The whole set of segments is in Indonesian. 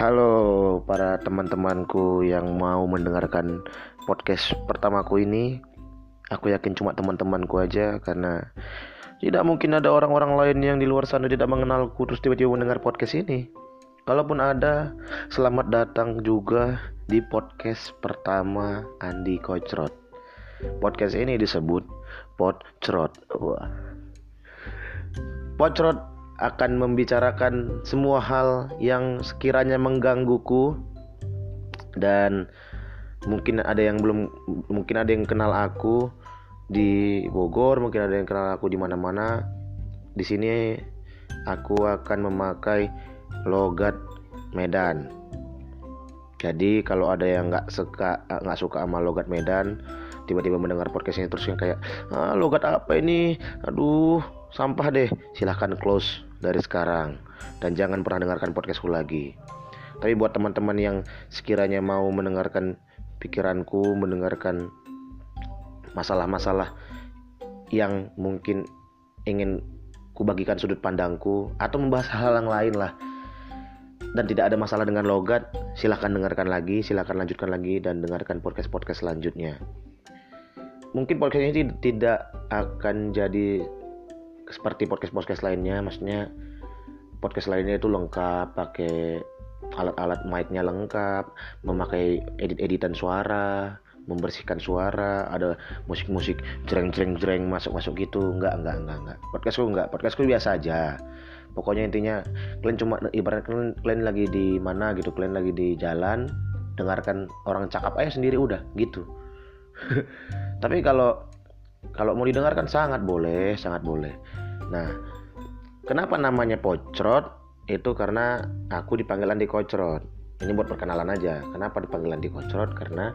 Halo para teman-temanku yang mau mendengarkan podcast pertamaku ini. Aku yakin cuma teman-temanku aja karena tidak mungkin ada orang-orang lain yang di luar sana tidak mengenalku terus tiba-tiba mendengar podcast ini. Kalaupun ada, selamat datang juga di podcast pertama Andi Kocrot. Podcast ini disebut Podcrot. Wah. Podcrot akan membicarakan semua hal yang sekiranya menggangguku dan mungkin ada yang belum mungkin ada yang kenal aku di Bogor, mungkin ada yang kenal aku di mana-mana. Di sini aku akan memakai logat Medan. Jadi kalau ada yang nggak suka nggak suka sama logat Medan, tiba-tiba mendengar podcast ini terus yang kayak ah, logat apa ini? Aduh, sampah deh. Silahkan close dari sekarang dan jangan pernah dengarkan podcastku lagi. Tapi buat teman-teman yang sekiranya mau mendengarkan pikiranku, mendengarkan masalah-masalah yang mungkin ingin kubagikan sudut pandangku atau membahas hal, yang lain lah dan tidak ada masalah dengan logat, silahkan dengarkan lagi, silahkan lanjutkan lagi dan dengarkan podcast-podcast selanjutnya. Mungkin podcast ini tidak akan jadi seperti podcast-podcast lainnya maksudnya podcast lainnya itu lengkap pakai alat-alat mic-nya lengkap memakai edit-editan suara membersihkan suara ada musik-musik jreng-jreng-jreng masuk-masuk gitu. Enggak enggak enggak enggak podcastku enggak podcastku biasa aja. Pokoknya intinya kalian cuma ibarat kalian, kalian lagi di mana gitu kalian lagi di jalan dengarkan orang cakap aja sendiri udah gitu. Tapi kalau kalau mau didengarkan sangat boleh sangat boleh Nah, kenapa namanya Pocrot? Itu karena aku dipanggil Andi Kocrot. Ini buat perkenalan aja. Kenapa dipanggil Andi Kocrot? Karena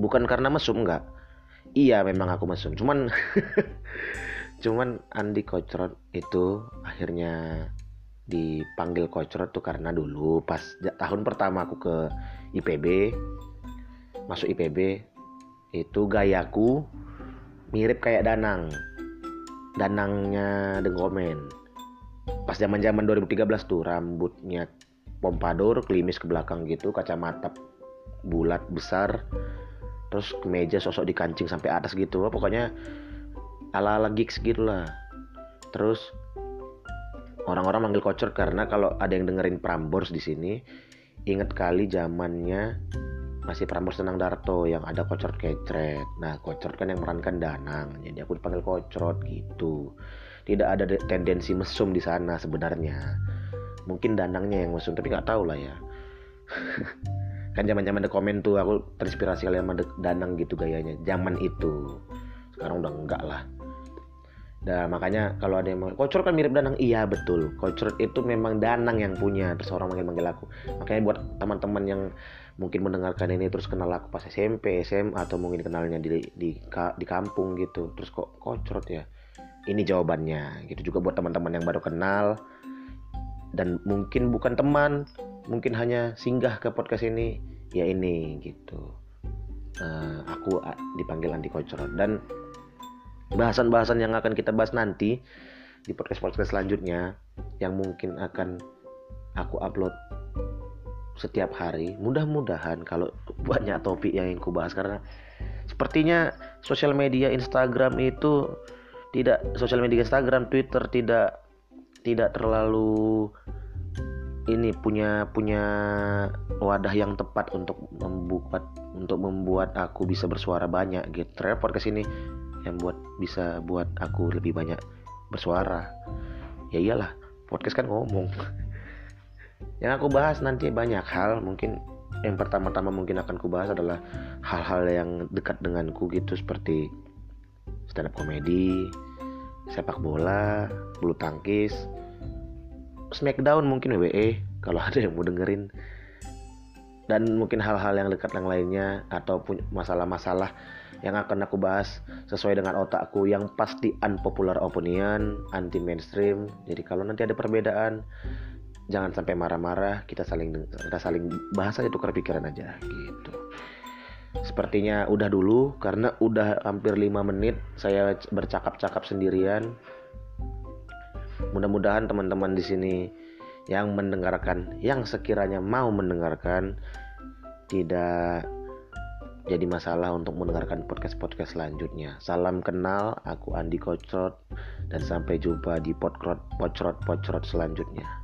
bukan karena mesum enggak. Iya, memang aku mesum. Cuman cuman Andi Kocrot itu akhirnya dipanggil Kocrot tuh karena dulu pas tahun pertama aku ke IPB masuk IPB itu gayaku mirip kayak Danang. Danangnya The Gomen pas zaman zaman 2013 tuh rambutnya pompadour klimis ke belakang gitu kacamata bulat besar terus kemeja sosok dikancing sampai atas gitu pokoknya ala ala gigs gitu lah terus orang-orang manggil kocor karena kalau ada yang dengerin Prambors di sini inget kali zamannya masih Prambors Tenang Darto yang ada Kocrot Kecret. Nah, Kocrot kan yang merankan Danang. Jadi aku dipanggil Kocrot gitu. Tidak ada tendensi mesum di sana sebenarnya. Mungkin Danangnya yang mesum, tapi nggak tahu lah ya. kan zaman-zaman The Comment tuh aku terinspirasi kali sama Danang gitu gayanya. Zaman itu. Sekarang udah enggak lah. Dan makanya kalau ada yang mau Kocrot kan mirip Danang, iya betul. Kocrot itu memang Danang yang punya. Terus orang manggil-manggil aku. Makanya buat teman-teman yang mungkin mendengarkan ini terus kenal aku pas SMP, SMA atau mungkin kenalnya di di di kampung gitu. Terus kok kocrot ya? Ini jawabannya. Gitu juga buat teman-teman yang baru kenal dan mungkin bukan teman, mungkin hanya singgah ke podcast ini, ya ini gitu. Uh, aku dipanggil anti kocrot dan bahasan-bahasan yang akan kita bahas nanti di podcast-podcast selanjutnya yang mungkin akan aku upload setiap hari. Mudah-mudahan kalau banyak topik yang ingin bahas karena sepertinya sosial media Instagram itu tidak sosial media Instagram, Twitter tidak tidak terlalu ini punya punya wadah yang tepat untuk membuat untuk membuat aku bisa bersuara banyak gitu. Report ke sini yang buat bisa buat aku lebih banyak bersuara. Ya iyalah podcast kan ngomong. Yang aku bahas nanti banyak hal mungkin yang pertama-tama mungkin akan ku bahas adalah hal-hal yang dekat denganku gitu seperti stand up komedi sepak bola bulu tangkis smackdown mungkin WWE kalau ada yang mau dengerin dan mungkin hal-hal yang dekat yang lainnya ataupun masalah-masalah yang akan aku bahas sesuai dengan otakku yang pasti unpopular opinion, anti mainstream. Jadi kalau nanti ada perbedaan jangan sampai marah-marah, kita saling kita saling bahas aja tukar pikiran aja gitu. Sepertinya udah dulu karena udah hampir 5 menit saya bercakap-cakap sendirian. Mudah-mudahan teman-teman di sini yang mendengarkan yang sekiranya mau mendengarkan tidak jadi masalah untuk mendengarkan podcast-podcast selanjutnya. Salam kenal, aku Andi Kocrot dan sampai jumpa di podcast pocrot pocrot selanjutnya.